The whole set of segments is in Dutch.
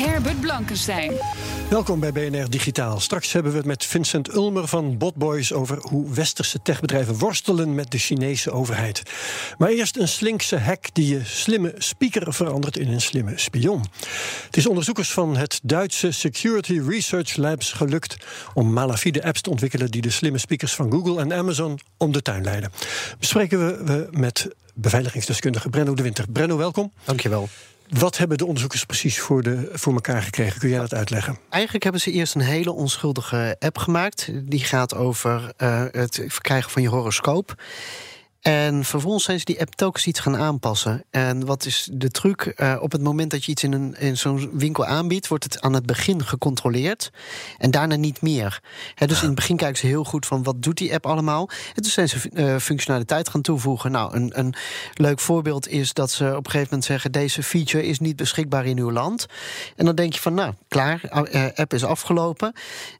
Herbert Blankenstein. Welkom bij BNR Digitaal. Straks hebben we het met Vincent Ulmer van Botboys over hoe westerse techbedrijven worstelen met de Chinese overheid. Maar eerst een slinkse hack die je slimme speaker verandert in een slimme spion. Het is onderzoekers van het Duitse Security Research Labs gelukt om malafide apps te ontwikkelen die de slimme speakers van Google en Amazon om de tuin leiden. Bespreken we, we met beveiligingsdeskundige Brenno de Winter. Brenno, welkom. Dankjewel. Wat hebben de onderzoekers precies voor, de, voor elkaar gekregen? Kun jij dat uitleggen? Eigenlijk hebben ze eerst een hele onschuldige app gemaakt. Die gaat over uh, het verkrijgen van je horoscoop. En vervolgens zijn ze die app telkens iets gaan aanpassen. En wat is de truc? Uh, op het moment dat je iets in, een, in zo'n winkel aanbiedt, wordt het aan het begin gecontroleerd. En daarna niet meer. Dus in het begin kijken ze heel goed van wat doet die app allemaal. En toen zijn ze uh, functionaliteit gaan toevoegen. Nou, een, een leuk voorbeeld is dat ze op een gegeven moment zeggen: deze feature is niet beschikbaar in uw land. En dan denk je van, nou, klaar, uh, app is afgelopen.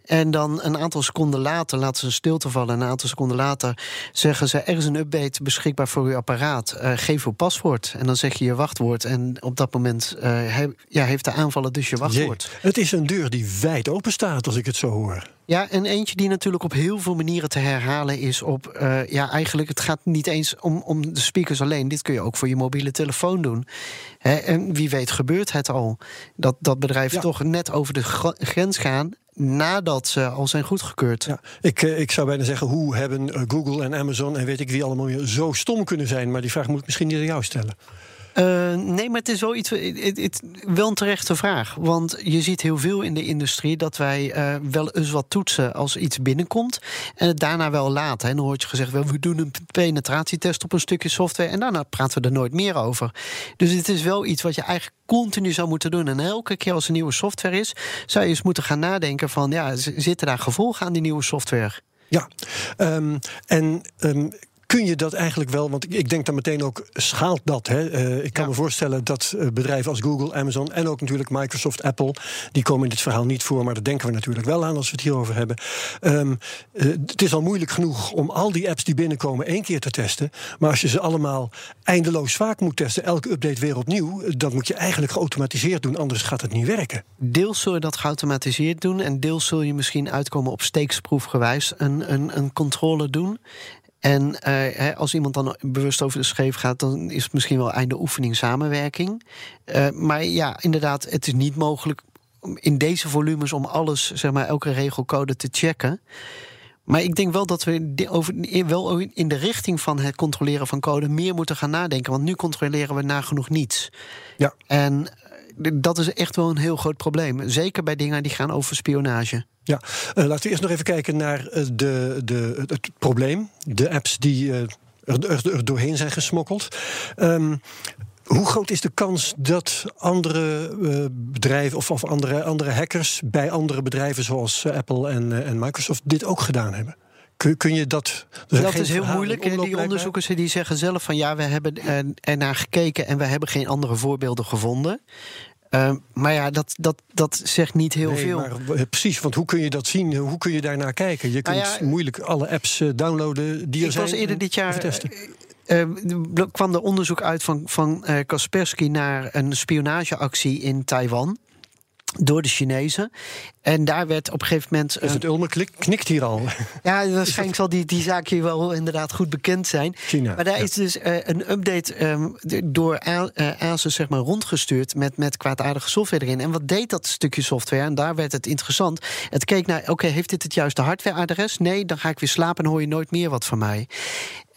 En dan een aantal seconden later laten ze een stilte vallen. En een aantal seconden later zeggen ze: er is een update beschikbaar voor uw apparaat. Uh, geef uw paswoord. En dan zeg je je wachtwoord. En op dat moment uh, he, ja, heeft de aanvaller dus je wachtwoord. Jee, het is een deur die wijd open staat, als ik het zo hoor. Ja, en eentje die natuurlijk op heel veel manieren te herhalen is op... Uh, ja, eigenlijk, het gaat niet eens om, om de speakers alleen. Dit kun je ook voor je mobiele telefoon doen. He, en wie weet gebeurt het al. Dat, dat bedrijven ja. toch net over de grens gaan nadat ze al zijn goedgekeurd. Ik, ik zou bijna zeggen, hoe hebben Google en Amazon... en weet ik wie allemaal zo stom kunnen zijn? Maar die vraag moet ik misschien niet aan jou stellen. Uh, nee, maar het is wel, iets, wel een terechte vraag. Want je ziet heel veel in de industrie dat wij uh, wel eens wat toetsen als iets binnenkomt. En het daarna wel laten. En dan hoort je gezegd, we doen een penetratietest op een stukje software. En daarna praten we er nooit meer over. Dus het is wel iets wat je eigenlijk continu zou moeten doen. En elke keer als er nieuwe software is, zou je eens moeten gaan nadenken van, ja, zitten daar gevolgen aan die nieuwe software? Ja, um, en um, kun je dat eigenlijk wel, want ik denk dan meteen ook, schaalt dat? Hè? Uh, ik kan ja. me voorstellen dat uh, bedrijven als Google, Amazon en ook natuurlijk Microsoft, Apple, die komen in dit verhaal niet voor, maar daar denken we natuurlijk wel aan als we het hierover hebben. Um, uh, het is al moeilijk genoeg om al die apps die binnenkomen één keer te testen, maar als je ze allemaal eindeloos vaak moet testen, elke update weer opnieuw, dat moet je eigenlijk geautomatiseerd doen, anders gaat het niet werken. Deels zul je dat geautomatiseerd doen en deels zul je misschien uitkomen op steeksproefgewijs een, een, een controle doen. En uh, als iemand dan bewust over de scheef gaat, dan is het misschien wel einde oefening samenwerking. Uh, maar ja, inderdaad, het is niet mogelijk in deze volumes om alles, zeg maar, elke regelcode te checken. Maar ik denk wel dat we over, wel in de richting van het controleren van code meer moeten gaan nadenken. Want nu controleren we nagenoeg niets. Ja. En dat is echt wel een heel groot probleem. Zeker bij dingen die gaan over spionage. Ja, uh, laten we eerst nog even kijken naar uh, de, de, het probleem. De apps die uh, er, er, er, doorheen zijn gesmokkeld. Um, hoe groot is de kans dat andere uh, bedrijven of, of andere, andere hackers bij andere bedrijven zoals uh, Apple en, uh, en Microsoft dit ook gedaan hebben? Kun, kun je dat. Dat is heel moeilijk. Die onderzoekers die zeggen zelf van ja, we hebben er naar gekeken en we hebben geen andere voorbeelden gevonden. Uh, maar ja, dat, dat, dat zegt niet heel nee, veel. Maar, precies, want hoe kun je dat zien? Hoe kun je daarnaar kijken? Je kunt nou ja, moeilijk alle apps uh, downloaden die er ik zijn. was eerder dit jaar. Uh, kwam er onderzoek uit van, van Kaspersky naar een spionageactie in Taiwan door de Chinezen. En daar werd op een gegeven moment. Is het Ulmer klik, knikt hier al? Ja, waarschijnlijk zal die, die zaak hier wel inderdaad goed bekend zijn. China, maar daar ja. is dus uh, een update um, door ASUS zeg maar, rondgestuurd met, met kwaadaardige software erin. En wat deed dat stukje software? En daar werd het interessant. Het keek naar: oké, okay, heeft dit het juiste hardwareadres? Nee, dan ga ik weer slapen en hoor je nooit meer wat van mij.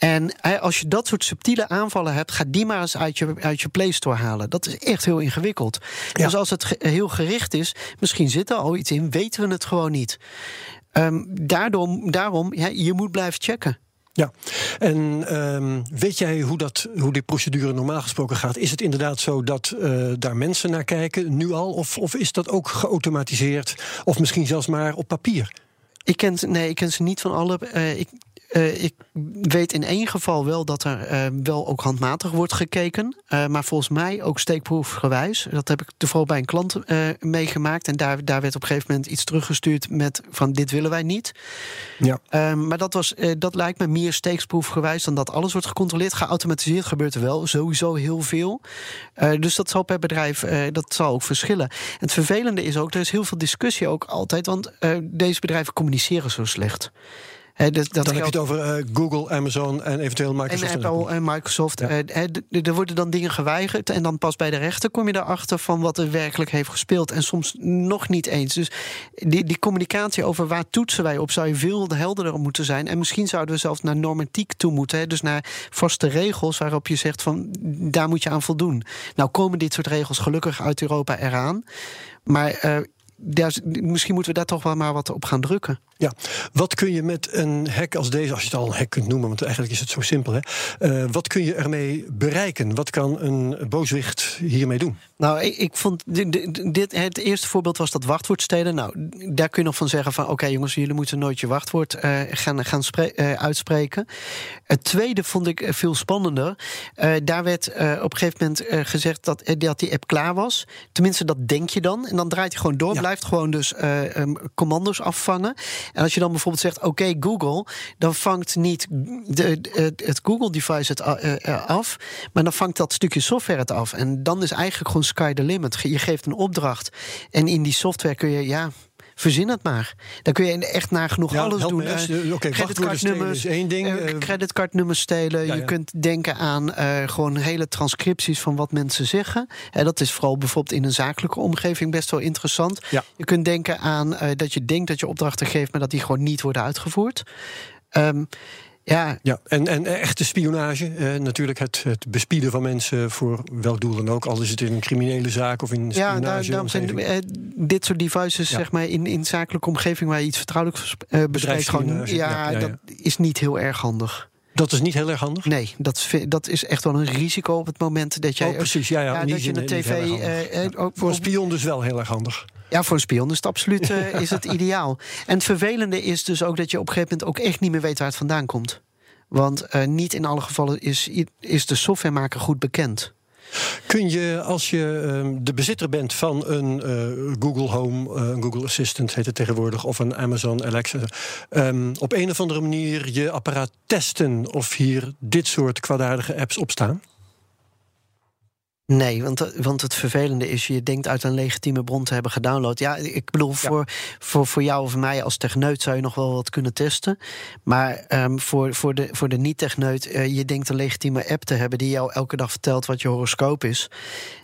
En als je dat soort subtiele aanvallen hebt, ga die maar eens uit je, uit je Play Store halen. Dat is echt heel ingewikkeld. Dus als het heel gericht is, misschien zit er al iets in, weten we het gewoon niet. Ehm, daarom, daarom ja, je moet blijven checken. Ja, en ehm, weet jij hoe, dat, hoe die procedure normaal gesproken gaat? Is het inderdaad zo dat eh, daar mensen naar kijken, nu al? Of, of is dat ook geautomatiseerd? Of misschien zelfs maar op papier? Ik ken, ze- nee, ik ken ze niet van alle. eh, ik, eh, ik weet in één geval wel dat er eh, wel ook handmatig wordt gekeken. eh, maar volgens mij ook steekproefgewijs. Dat heb ik toevallig bij een klant meegemaakt. En daar, daar werd op een gegeven moment iets teruggestuurd met van dit willen wij niet. Ja. Ehm, maar dat, was, dat lijkt me meer steeksproefgewijs dan dat alles wordt gecontroleerd. Geautomatiseerd gebeurt er wel sowieso heel veel. Dus dat zal per bedrijf dat zal ook verschillen. En het vervelende is ook, er is heel veel discussie ook altijd, want deze bedrijven communiceren zo slecht. Dat Dan heb je het over eh, Google, Amazon en eventueel Microsoft. en Apple en Microsoft. Ja. eh, er worden dan dingen geweigerd. En dan pas bij de rechter kom je erachter van wat er werkelijk heeft gespeeld. En soms nog niet eens. Dus die, die communicatie over waar toetsen wij op, zou je veel helderder moeten zijn. En misschien zouden we zelfs naar normatiek toe moeten. Hè, dus naar vaste regels waarop je zegt van daar moet je aan voldoen. Nou komen dit soort regels gelukkig uit Europa eraan. Maar eh, daar, misschien moeten we daar toch wel maar wat op gaan drukken. Ja, wat kun je met een hack als deze, als je het al een hack kunt noemen, want eigenlijk is het zo simpel, hè? Eh, wat kun je ermee bereiken? Wat kan een booswicht hiermee doen? Nou, ik, ik vond di- di- dit, het eerste voorbeeld was dat wachtwoord stelen. Nou, daar kun je nog van zeggen van... oké jongens, jullie moeten nooit je wachtwoord eh, gaan, gaan eh, uitspreken. Het tweede vond ik veel spannender. Daar werd op een gegeven moment gezegd dat, dat die app klaar was. Tenminste, dat denk je dan. En dan draait hij gewoon door, Ja. Blijft gewoon dus eh, ehm, commando's afvangen. En als je dan bijvoorbeeld zegt, oké Google... dan vangt niet de, het Google-device het eh, eh, af... maar dan vangt dat stukje software het af. En dan is eigenlijk gewoon sky the limit. Je geeft een opdracht en in die software kun je... ja. Verzin het maar. Dan kun je echt nagenoeg Ja, alles doen. Eh, stelen is één ding, eh, eh, creditcardnummers stelen. Ja, Je ja. kunt denken aan gewoon hele transcripties van wat mensen zeggen. En dat is vooral bijvoorbeeld in een zakelijke omgeving best wel interessant. Je kunt denken aan dat je denkt dat je opdrachten geeft, maar dat die gewoon niet worden uitgevoerd. Ehm, ja, Ja, en, en echte spionage, eh, natuurlijk het, het bespieden van mensen voor welk doel dan ook, al is het in een criminele zaak of in een Ja, daar, spionage. daarom zijn eh, dit soort devices, Ja. zeg maar, in, in zakelijke omgeving waar je iets vertrouwelijks eh bespreekt, gewoon, ja, ja. dat is niet heel erg handig. Dat is niet heel erg handig. Nee, dat, is- dat is echt wel een risico op het moment dat jij. Oh, precies, ja, ja, die dat je een niet tv. eh, eh, ook- Voor een spion dus wel heel erg handig. ja, voor een spion is het absoluut eh, is het ideaal. En het vervelende is dus ook dat je op een gegeven moment ook echt niet meer weet waar het vandaan komt. Want eh, niet in alle gevallen is, is de softwaremaker goed bekend. Kun je, als je ehm, de bezitter bent van een eh, Google Home, eh, een Google Assistant heet het tegenwoordig, of een Amazon Alexa, ehm, op een of andere manier je apparaat testen of hier dit soort kwaadaardige apps op staan? Nee, want, eh, want het vervelende is, je denkt uit een legitieme bron te hebben gedownload. Ja, ik bedoel, voor, voor, voor jou of mij als techneut zou je nog wel wat kunnen testen. Maar ehm, voor, voor de, voor de niet-techneut, eh, je denkt een legitieme app te hebben die jou elke dag vertelt wat je horoscoop is.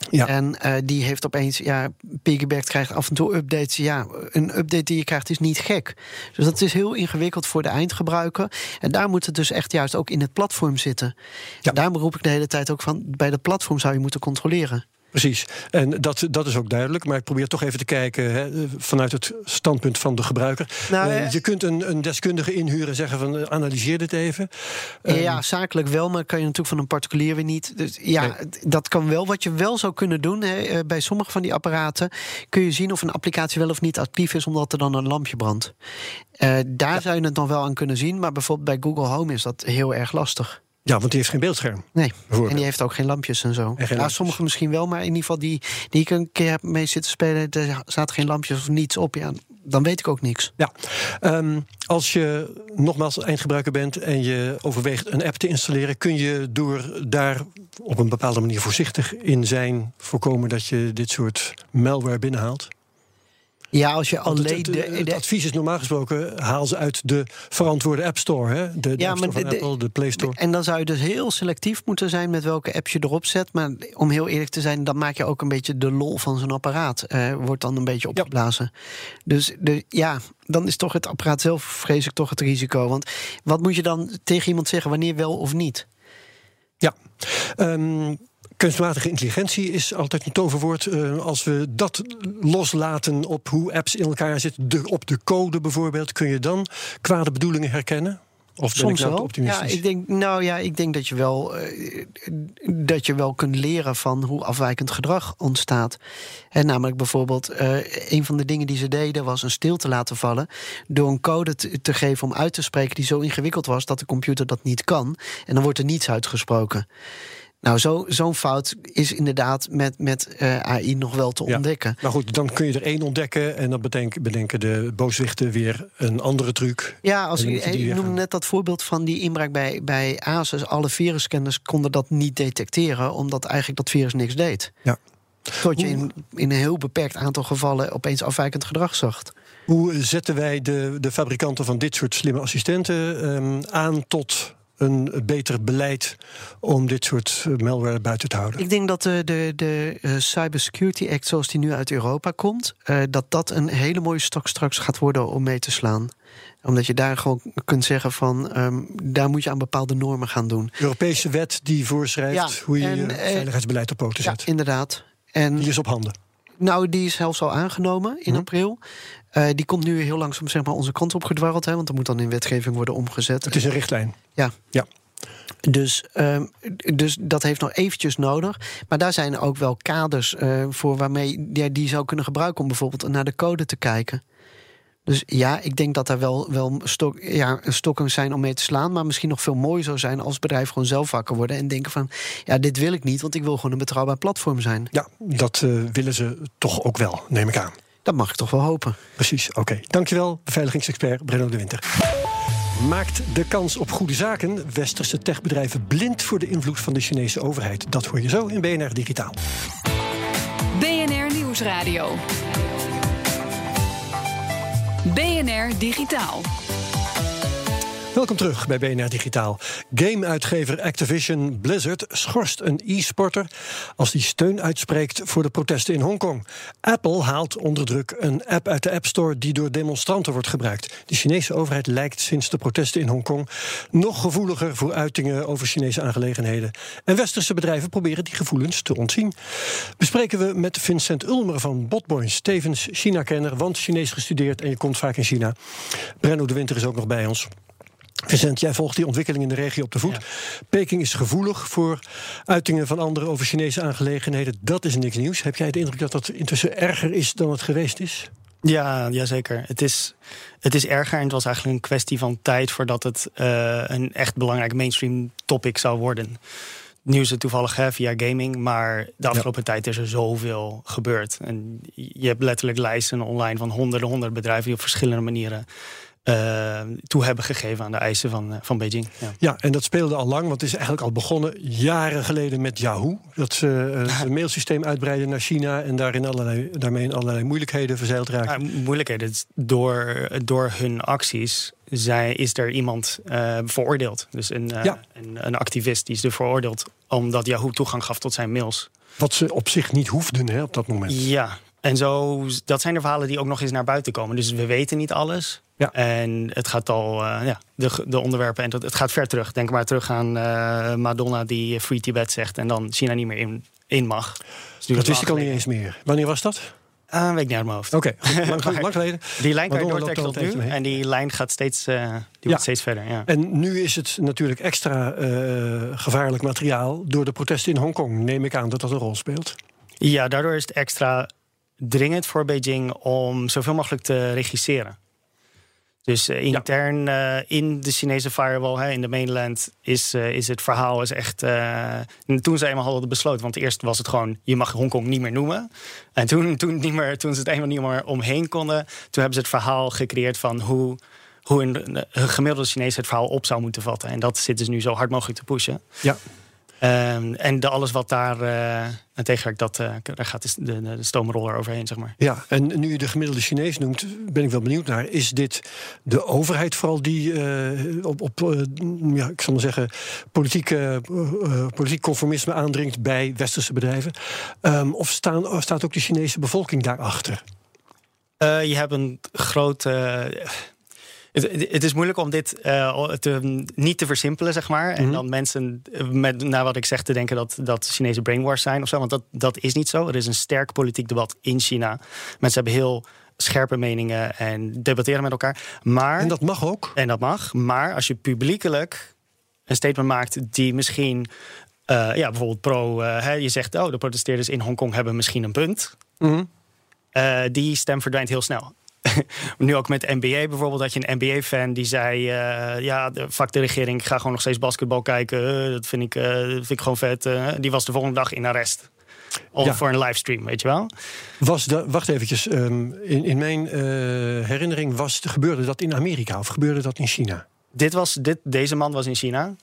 Ja. En eh, die heeft opeens, ja, Piggyback krijgt af en toe updates. Ja, een update die je krijgt is niet gek. Dus dat is heel ingewikkeld voor de eindgebruiker. En daar moet het dus echt juist ook in het platform zitten. Ja. Daarom roep ik de hele tijd ook van, bij de platform zou je moeten controleren. Precies, en dat, dat is ook duidelijk. Maar ik probeer toch even te kijken hè, vanuit het standpunt van de gebruiker. Nou, Eh, je kunt een, een deskundige inhuren en zeggen van eh, analyseer dit even. Ehm, ja, zakelijk wel, maar kan je natuurlijk van een particulier weer niet. Dus ja, Nee. dat kan wel. Wat je wel zou kunnen doen, hè, eh, bij sommige van die apparaten kun je zien of een applicatie wel of niet actief is, omdat er dan een lampje brandt. Daar zou je het nog wel aan kunnen zien, maar bijvoorbeeld bij Google Home is dat heel erg lastig. Ja, want die heeft geen beeldscherm. Nee, en die heeft ook geen lampjes en zo. geen ja, lampjes. sommige misschien wel, maar in ieder geval die, die ik een keer heb mee zitten spelen, er zaten geen lampjes of niets op. Ja, dan weet ik ook niks. Ja, Ehm, als je nogmaals eindgebruiker bent en je overweegt een app te installeren, kun je door daar op een bepaalde manier voorzichtig in zijn voorkomen dat je dit soort malware binnenhaalt? Ja, als je alleen het, de, het, advies is normaal gesproken, haal ze uit de verantwoorde App Store. Hè? De, de Ja, App Store maar van de- Apple, de Play Store. En dan zou je dus heel selectief moeten zijn met welke apps je erop zet. Maar om heel eerlijk te zijn, dan maak je ook een beetje de lol van zo'n apparaat. eh, wordt dan een beetje opgeblazen. Dus de, ja, dan is toch het apparaat zelf, vrees ik toch het risico. Want wat moet je dan tegen iemand zeggen, wanneer wel of niet? Ja. Ehm, kunstmatige intelligentie is altijd een toverwoord. Eh, als we dat loslaten op hoe apps in elkaar zitten, de, op de code bijvoorbeeld, kun je dan kwade bedoelingen herkennen? Of ben Soms ik nou te wel. optimistisch? Ja, ik denk, nou ja, ik denk dat je wel eh, dat je wel kunt leren van hoe afwijkend gedrag ontstaat. En namelijk bijvoorbeeld, eh, een van de dingen die ze deden was een stilte laten vallen. Door een code te, te geven om uit te spreken die zo ingewikkeld was dat de computer dat niet kan. En dan wordt er niets uitgesproken. Nou, zo- zo'n fout is inderdaad met, met eh, AI nog wel te Ja. ontdekken. Maar goed, dan kun je er één ontdekken en dan bedenken, bedenken de booswichten weer een andere truc. Ja, als ik, weer noemde net dat voorbeeld van die inbraak bij, bij Asus. Alle virusscanners konden dat niet detecteren, omdat eigenlijk dat virus niks deed. Ja. Tot je in, in een heel beperkt aantal gevallen opeens afwijkend gedrag zag. Hoe zetten wij de, de fabrikanten van dit soort slimme assistenten ehm, aan tot een beter beleid om dit soort eh, malware buiten te houden? Ik denk dat de, de, de eh, Cybersecurity Act, zoals die nu uit Europa komt, eh, dat dat een hele mooie stok straks gaat worden om mee te slaan. Omdat je daar gewoon kunt zeggen van, ehm, daar moet je aan bepaalde normen gaan doen. Europese wet die voorschrijft Ja, hoe je en, je veiligheidsbeleid op poten Ja, zet. inderdaad. En Die is op handen. Nou, die is zelfs al aangenomen in Mhm. april. Eh, die komt nu heel langzaam zeg maar, onze kant op gedwarreld. Hè, want er moet dan in wetgeving worden omgezet. Het is een richtlijn. Ja. Ja. Dus, ehm, dus dat heeft nog eventjes nodig. Maar daar zijn ook wel kaders eh, voor waarmee je die zou kunnen gebruiken... om bijvoorbeeld naar de code te kijken. Dus ja, ik denk dat daar wel, wel stok, ja, stokken zijn om mee te slaan. Maar misschien nog veel mooier zou zijn als bedrijven gewoon zelf wakker worden... en denken van, ja, dit wil ik niet, want ik wil gewoon een betrouwbaar platform zijn. Ja, dat eh, willen ze toch ook wel, neem ik aan. Dat mag ik toch wel hopen. Precies, oké. Dankjewel, beveiligingsexpert Brenno de Winter. Maakt de kans op goede zaken westerse techbedrijven blind voor de invloed van de Chinese overheid? Dat hoor je zo in BNR Digitaal. BNR Nieuwsradio. BNR Digitaal. Welkom terug bij BNR Digitaal. Gameuitgever Activision Blizzard schorst een e-sporter als die steun uitspreekt voor de protesten in Hongkong. Apple haalt onder druk een app uit de App Store die door demonstranten wordt gebruikt. De Chinese overheid lijkt sinds de protesten in Hongkong nog gevoeliger voor uitingen over Chinese aangelegenheden. En westerse bedrijven proberen die gevoelens te ontzien. Bespreken we met Vincent Ulmer van Botboins, tevens China-kenner, want Chinees gestudeerd en je komt vaak in China. Brenno de Winter is ook nog bij ons. Vincent, jij volgt die ontwikkeling in de regio op de voet. Peking is gevoelig voor uitingen van anderen over Chinese aangelegenheden. Dat is niks nieuws. Heb jij de indruk dat dat intussen erger is dan het geweest is? Ja, ja zeker. Het is, het is erger en het was eigenlijk een kwestie van tijd voordat het eh, een echt belangrijk mainstream topic zou worden. Nu is het toevallig hè, via gaming, maar de afgelopen tijd is er zoveel gebeurd. En je hebt letterlijk lijsten online van honderden, honderden bedrijven die op verschillende manieren eh, toe hebben gegeven aan de eisen van, eh, van Beijing. Ja. Ja, en dat speelde al lang, want het is eigenlijk al begonnen jaren geleden met Yahoo. Dat ze eh, een mailsysteem uitbreiden naar China en daarin allerlei, daarmee in allerlei moeilijkheden verzeild raakten. Ja, moeilijkheden. Het is Door, door hun acties zij, is er iemand eh, veroordeeld. Dus een, eh, Ja. een, een activist die is er veroordeeld omdat Yahoo toegang gaf tot zijn mails. Wat ze op zich niet hoefden hè, op dat moment. Ja, en zo, dat zijn de verhalen die ook nog eens naar buiten komen. Dus we weten niet alles. Ja. En het gaat al, eh, ja, de, de onderwerpen, en dat, het gaat ver terug. Denk maar terug aan eh, Madonna die Free Tibet zegt en dan China niet meer in, in mag. Dus Dat is wist ik al niet eens meer. Wanneer was dat? Uh, weet ik niet uit mijn hoofd. Oké, lang, geleden. Die lijn kan je doortrekken tot een nu. En die lijn gaat steeds, eh, die wordt steeds verder. Ja. En nu is het natuurlijk extra eh, gevaarlijk materiaal door de protesten in Hongkong. Neem ik aan dat dat een rol speelt. ja, daardoor is het extra dringend voor Beijing om zoveel mogelijk te regisseren. Dus eh, intern eh, in de Chinese firewall, hè, in de mainland, is, eh, is het verhaal is echt. toen ze eenmaal hadden besloten, want eerst was het gewoon: je mag Hongkong niet meer noemen. En toen, toen, niet meer, toen ze het eenmaal niet meer omheen konden, toen hebben ze het verhaal gecreëerd van hoe, hoe een, een gemiddelde Chinees het verhaal op zou moeten vatten. En dat zit dus nu zo hard mogelijk te pushen. Ja. Ehm, en de, alles wat daar uh, tegen werkt, dat, uh, daar gaat de, de, stoomroller overheen, zeg maar. Ja, en nu je de gemiddelde Chinees noemt, ben ik wel benieuwd naar. Is dit de overheid vooral die uh, op, op ja, ik zal maar zeggen, politiek, politiek conformisme aandringt bij westerse bedrijven? Um, of staan, staat ook de Chinese bevolking daarachter? je hebt een grote het, is moeilijk om dit uh, te, niet te versimpelen, zeg maar. En mhm. dan mensen, met, naar wat ik zeg, te denken dat, dat Chinese brainwash zijn of zo. Want dat, dat is niet zo. Er is een sterk politiek debat in China. Mensen hebben heel scherpe meningen en debatteren met elkaar. Maar, en dat mag ook? En dat mag. Maar als je publiekelijk een statement maakt die misschien... Uh, ja, bijvoorbeeld pro... Uh, je zegt, oh, de protesteerders in Hongkong hebben misschien een punt. Mhm. die stem verdwijnt heel snel. nu ook met NBA bijvoorbeeld, dat je een NBA-fan die zei: uh, Ja, fuck de regering, ik ga gewoon nog steeds basketbal kijken. Uh, dat, vind ik, uh, dat vind ik gewoon vet. die was de volgende dag in arrest. Of voor een livestream, weet je wel? Was de, wacht eventjes, um, in, in mijn herinnering was, gebeurde dat in Amerika of gebeurde dat in China? Dit was, dit, deze man was in China.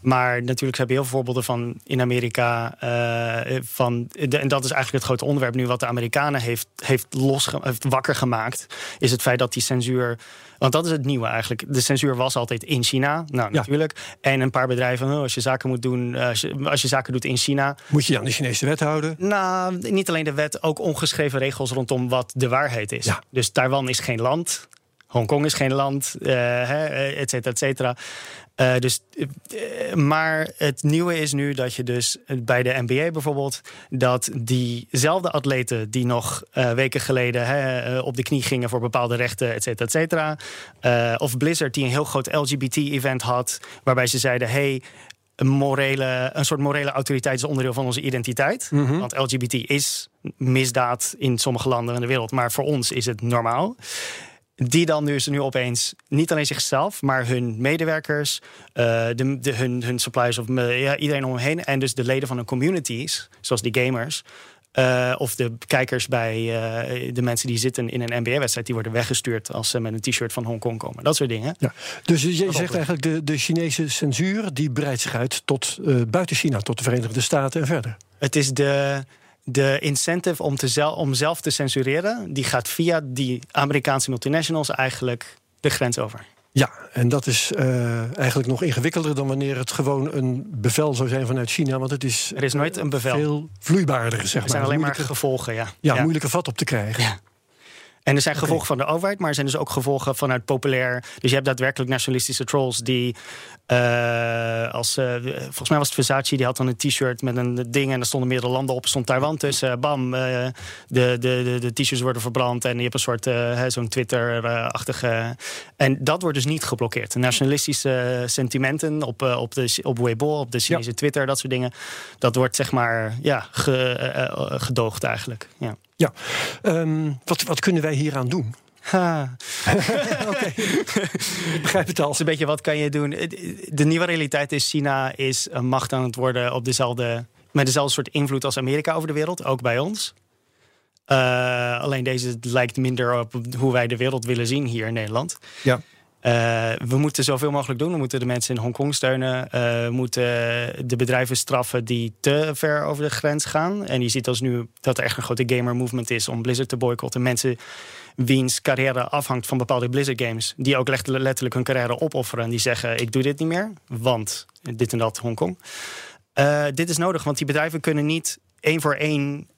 Maar natuurlijk heb je heel veel voorbeelden van in Amerika. Uh, van, en dat is eigenlijk het grote onderwerp nu, wat de Amerikanen heeft, heeft, los, heeft wakker gemaakt. Is het feit dat die censuur. Want dat is het nieuwe eigenlijk. De censuur was altijd in China. Nou, natuurlijk. En een paar bedrijven, oh, als je zaken moet doen, als je, als je zaken doet in China. Moet je aan de Chinese wet houden? Nou, niet alleen de wet, ook ongeschreven regels rondom wat de waarheid is. Ja. Dus Taiwan is geen land. Hongkong is geen land, uh, et cetera, et cetera. Uh, dus, uh, maar het nieuwe is nu dat je dus bij de NBA bijvoorbeeld... dat diezelfde atleten die nog uh, weken geleden hè, op de knie gingen... voor bepaalde rechten, et cetera, et cetera... of Blizzard die een heel groot LGBT-event had... waarbij ze zeiden... hey, een, morele, een soort morele autoriteit is onderdeel van onze identiteit. Mm -hmm. Want LGBT is misdaad in sommige landen in de wereld... maar voor ons is het normaal die dan dus nu opeens niet alleen zichzelf, maar hun medewerkers, uh, de, de, hun, hun suppliers of ja, iedereen om hen heen. En dus de leden van hun communities, zoals die gamers. Uh, of de kijkers bij de mensen die zitten in een NBA-wedstrijd, die worden weggestuurd als ze met een t-shirt van Hongkong komen. Dat soort dingen. Ja. Dus je zegt eigenlijk de, de Chinese censuur die breidt zich uit tot buiten China, tot de Verenigde Staten en verder. Het is de de incentive om, te zel om zelf te censureren, die gaat via die Amerikaanse multinationals eigenlijk de grens over. Ja, en dat is uh, eigenlijk nog ingewikkelder dan wanneer het gewoon een bevel zou zijn vanuit China. Want het is, er is nooit een bevel. veel vloeibaarder, zeg maar. Er zijn alleen maar gevolgen, ja. Ja, ja. moeilijker vat op te krijgen. Ja. En er zijn gevolgen van de overheid, maar er zijn dus ook gevolgen vanuit populair. Dus je hebt daadwerkelijk nationalistische trolls die. Uh, als, uh, volgens mij was het Versace, die had dan een t-shirt met een ding en er stonden meerdere landen op. stond Taiwan tussen. Bam, de, de, de, de t-shirts worden verbrand en je hebt een soort zo'n Twitter-achtige. En dat wordt dus niet geblokkeerd. Nationalistische sentimenten op, op, de, op Weibo, op de Chinese ja. Twitter, dat soort dingen. Dat wordt zeg maar ja, ge, gedoogd eigenlijk. Ja. Ja, um, wat, wat kunnen wij hieraan doen? Oké, ik begrijp het al. Dus een beetje wat kan je doen? De nieuwe realiteit is: China is een macht aan het worden op dezelfde, met dezelfde soort invloed als Amerika over de wereld, ook bij ons. Uh, alleen deze lijkt minder op hoe wij de wereld willen zien hier in Nederland. Ja. Uh, we moeten zoveel mogelijk doen. We moeten de mensen in Hongkong steunen. Uh, we moeten de bedrijven straffen die te ver over de grens gaan. En je ziet als nu dat er echt een grote gamer movement is om Blizzard te boycotten. Mensen wiens carrière afhangt van bepaalde Blizzard games. Die ook letterlijk hun carrière opofferen. En die zeggen ik doe dit niet meer. Want dit en dat Hongkong. Uh, dit is nodig, want die bedrijven kunnen niet één voor één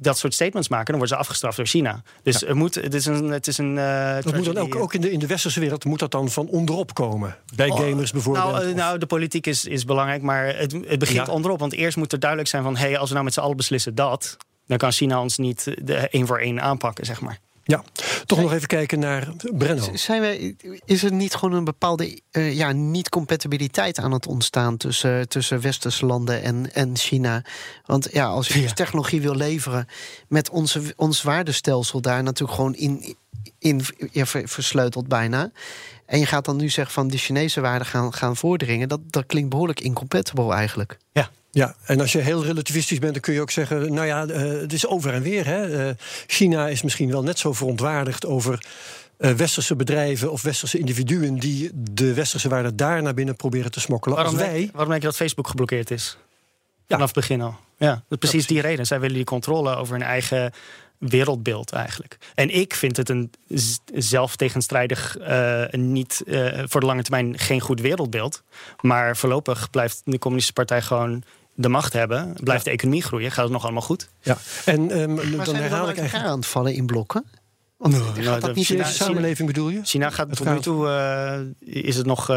dat soort statements maken, dan worden ze afgestraft door China. Dus ja. het, moet, het is een. Het is een uh, dat moet dan ook, ook in, de, in de westerse wereld moet dat dan van onderop komen. Bij oh, gamers bijvoorbeeld. Nou, nou, de politiek is, is belangrijk, maar het, het begint ja. onderop. Want eerst moet er duidelijk zijn van hé, hey, als we nou met z'n allen beslissen dat, dan kan China ons niet de één voor één aanpakken, zeg maar. Ja, toch nog even kijken naar Brenno. Zijn wij, is er niet gewoon een bepaalde uh, ja, niet-compatibiliteit aan het ontstaan tussen, tussen westerse landen en, en China? Want ja, als je ja. technologie wil leveren met onze, ons waardestelsel daar natuurlijk gewoon in, in ja, versleuteld bijna. En je gaat dan nu zeggen van de Chinese waarden gaan, gaan voordringen. Dat, dat klinkt behoorlijk incompatible eigenlijk. Ja, ja, en als je heel relativistisch bent, dan kun je ook zeggen: nou ja, uh, het is over en weer. Hè. Uh, China is misschien wel net zo verontwaardigd over uh, westerse bedrijven of westerse individuen die de westerse waarden daar naar binnen proberen te smokkelen. Waarom als wij. Denk, waarom denk je dat Facebook geblokkeerd is? Vanaf het begin al. Ja, precies die reden. Zij willen die controle over hun eigen wereldbeeld eigenlijk. En ik vind het een zelftegenstrijdig, uh, niet, uh, voor de lange termijn geen goed wereldbeeld. Maar voorlopig blijft de Communistische Partij gewoon de macht hebben. Blijft de economie groeien, gaat het nog allemaal goed. Ja, en um, maar dan herhaal ik eigenlijk... aan het vallen in blokken? Want nou, gaat dat niet China, de samenleving bedoel je? China gaat tot nu toe, uh, is het nog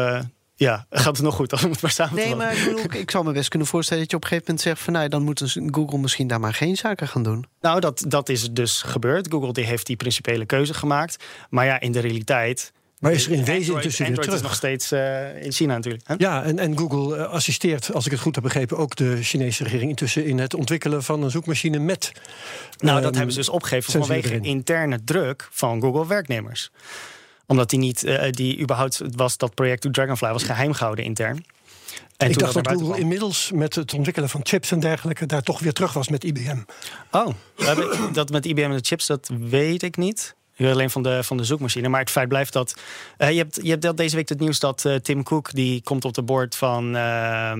ja, gaat het nog goed als het maar samen Nee, maar ik, bedoel, ik zou me best kunnen voorstellen dat je op een gegeven moment zegt van nou, dan moet Google misschien daar maar geen zaken gaan doen. Nou, dat, dat is dus gebeurd. Google die heeft die principiële keuze gemaakt. Maar ja, in de realiteit. Maar is er in wezen intussen weer terug? is nog steeds uh, in China natuurlijk. Hè? Ja, en, en Google uh, assisteert, als ik het goed heb begrepen, ook de Chinese regering intussen in het ontwikkelen van een zoekmachine met. Nou, dat hebben ze dus opgegeven vanwege interne druk van Google werknemers omdat die niet, uh, die überhaupt was dat project Dragonfly was geheim gehouden intern. En ik dacht dat Google inmiddels met het ontwikkelen van chips en dergelijke daar toch weer terug was met IBM. Oh, dat met IBM en de chips, dat weet ik niet. Alleen van de, van de zoekmachine. Maar het feit blijft dat. Uh, je, hebt, je hebt deze week het nieuws dat uh, Tim Cook. die komt op de board van. Uh,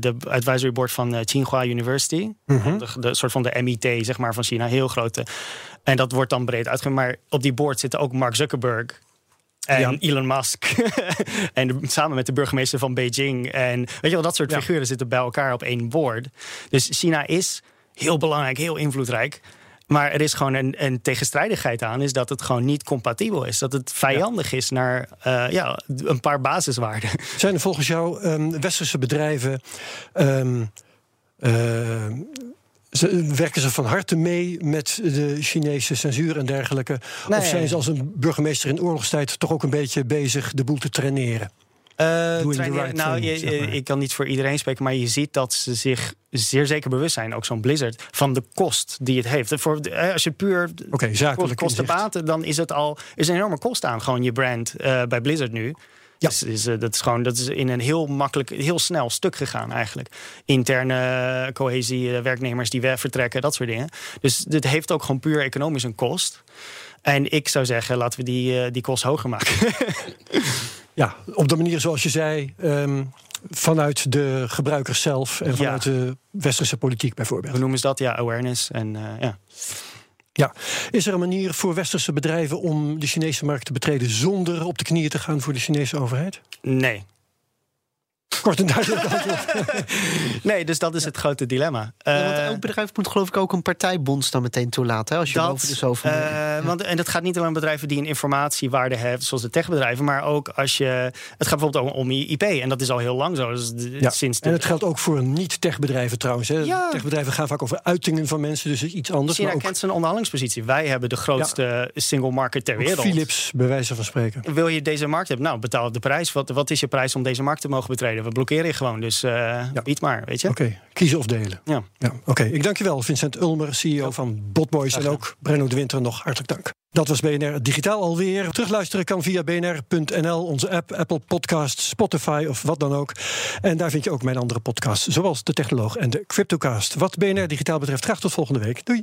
de advisory board van Tsinghua University. Mm -hmm. de, de, soort van de MIT zeg maar, van China. Heel grote. En dat wordt dan breed uitgegaan. Maar op die board zitten ook Mark Zuckerberg. En ja. Elon Musk. en de, samen met de burgemeester van Beijing. En weet je wel, dat soort ja. figuren zitten bij elkaar op één board. Dus China is heel belangrijk, heel invloedrijk. Maar er is gewoon een, een, tegenstrijdigheid aan, is dat het gewoon niet compatibel is. Dat het vijandig ja. is naar uh, ja, een paar basiswaarden. Zijn er volgens jou um, westerse bedrijven. Um, uh, ze, werken ze van harte mee met de Chinese censuur en dergelijke? Nee. Of zijn ze als een burgemeester in oorlogstijd toch ook een beetje bezig de boel te traineren? Uh, right nou, thing, je, zeg maar. ik kan niet voor iedereen spreken, maar je ziet dat ze zich zeer zeker bewust zijn, ook zo'n Blizzard, van de kost die het heeft. Voor, als je puur okay, zakelijk kosten baten, dan is het al is een enorme kost aan gewoon je brand uh, bij Blizzard nu. Ja. Dus, is, uh, dat, is gewoon, dat is in een heel makkelijk, heel snel stuk gegaan eigenlijk. Interne cohesie, werknemers die vertrekken, dat soort dingen. Dus dit heeft ook gewoon puur economisch een kost. En ik zou zeggen, laten we die, die kost hoger maken. Ja, op de manier zoals je zei, um, vanuit de gebruikers zelf en vanuit ja. de westerse politiek bijvoorbeeld. Hoe noemen ze dat? Ja, awareness. En, uh, ja. Ja, is er een manier voor westerse bedrijven om de Chinese markt te betreden zonder op de knieën te gaan voor de Chinese overheid? Nee. Kort en duidelijk antwoord. nee, dus dat is het grote dilemma. Ja, want elk bedrijf moet geloof ik ook een partijbonds dan meteen toelaten. Hè, als je dat, boven de zoveel... Uh, want, en dat gaat niet alleen om bedrijven die een informatiewaarde hebben... zoals de techbedrijven, maar ook als je... Het gaat bijvoorbeeld om IP en dat is al heel lang zo. Dus ja, sinds de, en het geldt ook voor niet-techbedrijven trouwens. Hè. Ja. Techbedrijven gaan vaak over uitingen van mensen, dus iets anders. China maar ook... kent zijn onderhandelingspositie. Wij hebben de grootste ja. single market ter wereld. Philips, bij wijze van spreken. Wil je deze markt hebben? Nou, betaal de prijs. Wat, wat is je prijs om deze markt te mogen betreden? We blokkeren je gewoon. Dus uh, ja. bied maar, weet je. Oké, okay. kiezen of delen. Ja. ja. Oké, okay. ik dank je wel, Vincent Ulmer, CEO ja. van Botboys. En ook Brenno de Winter nog hartelijk dank. Dat was BNR Digitaal alweer. Terugluisteren kan via bnr.nl, onze app, Apple Podcasts, Spotify of wat dan ook. En daar vind je ook mijn andere podcasts, zoals De Technoloog en de Cryptocast. Wat BNR Digitaal betreft, graag tot volgende week. Doei.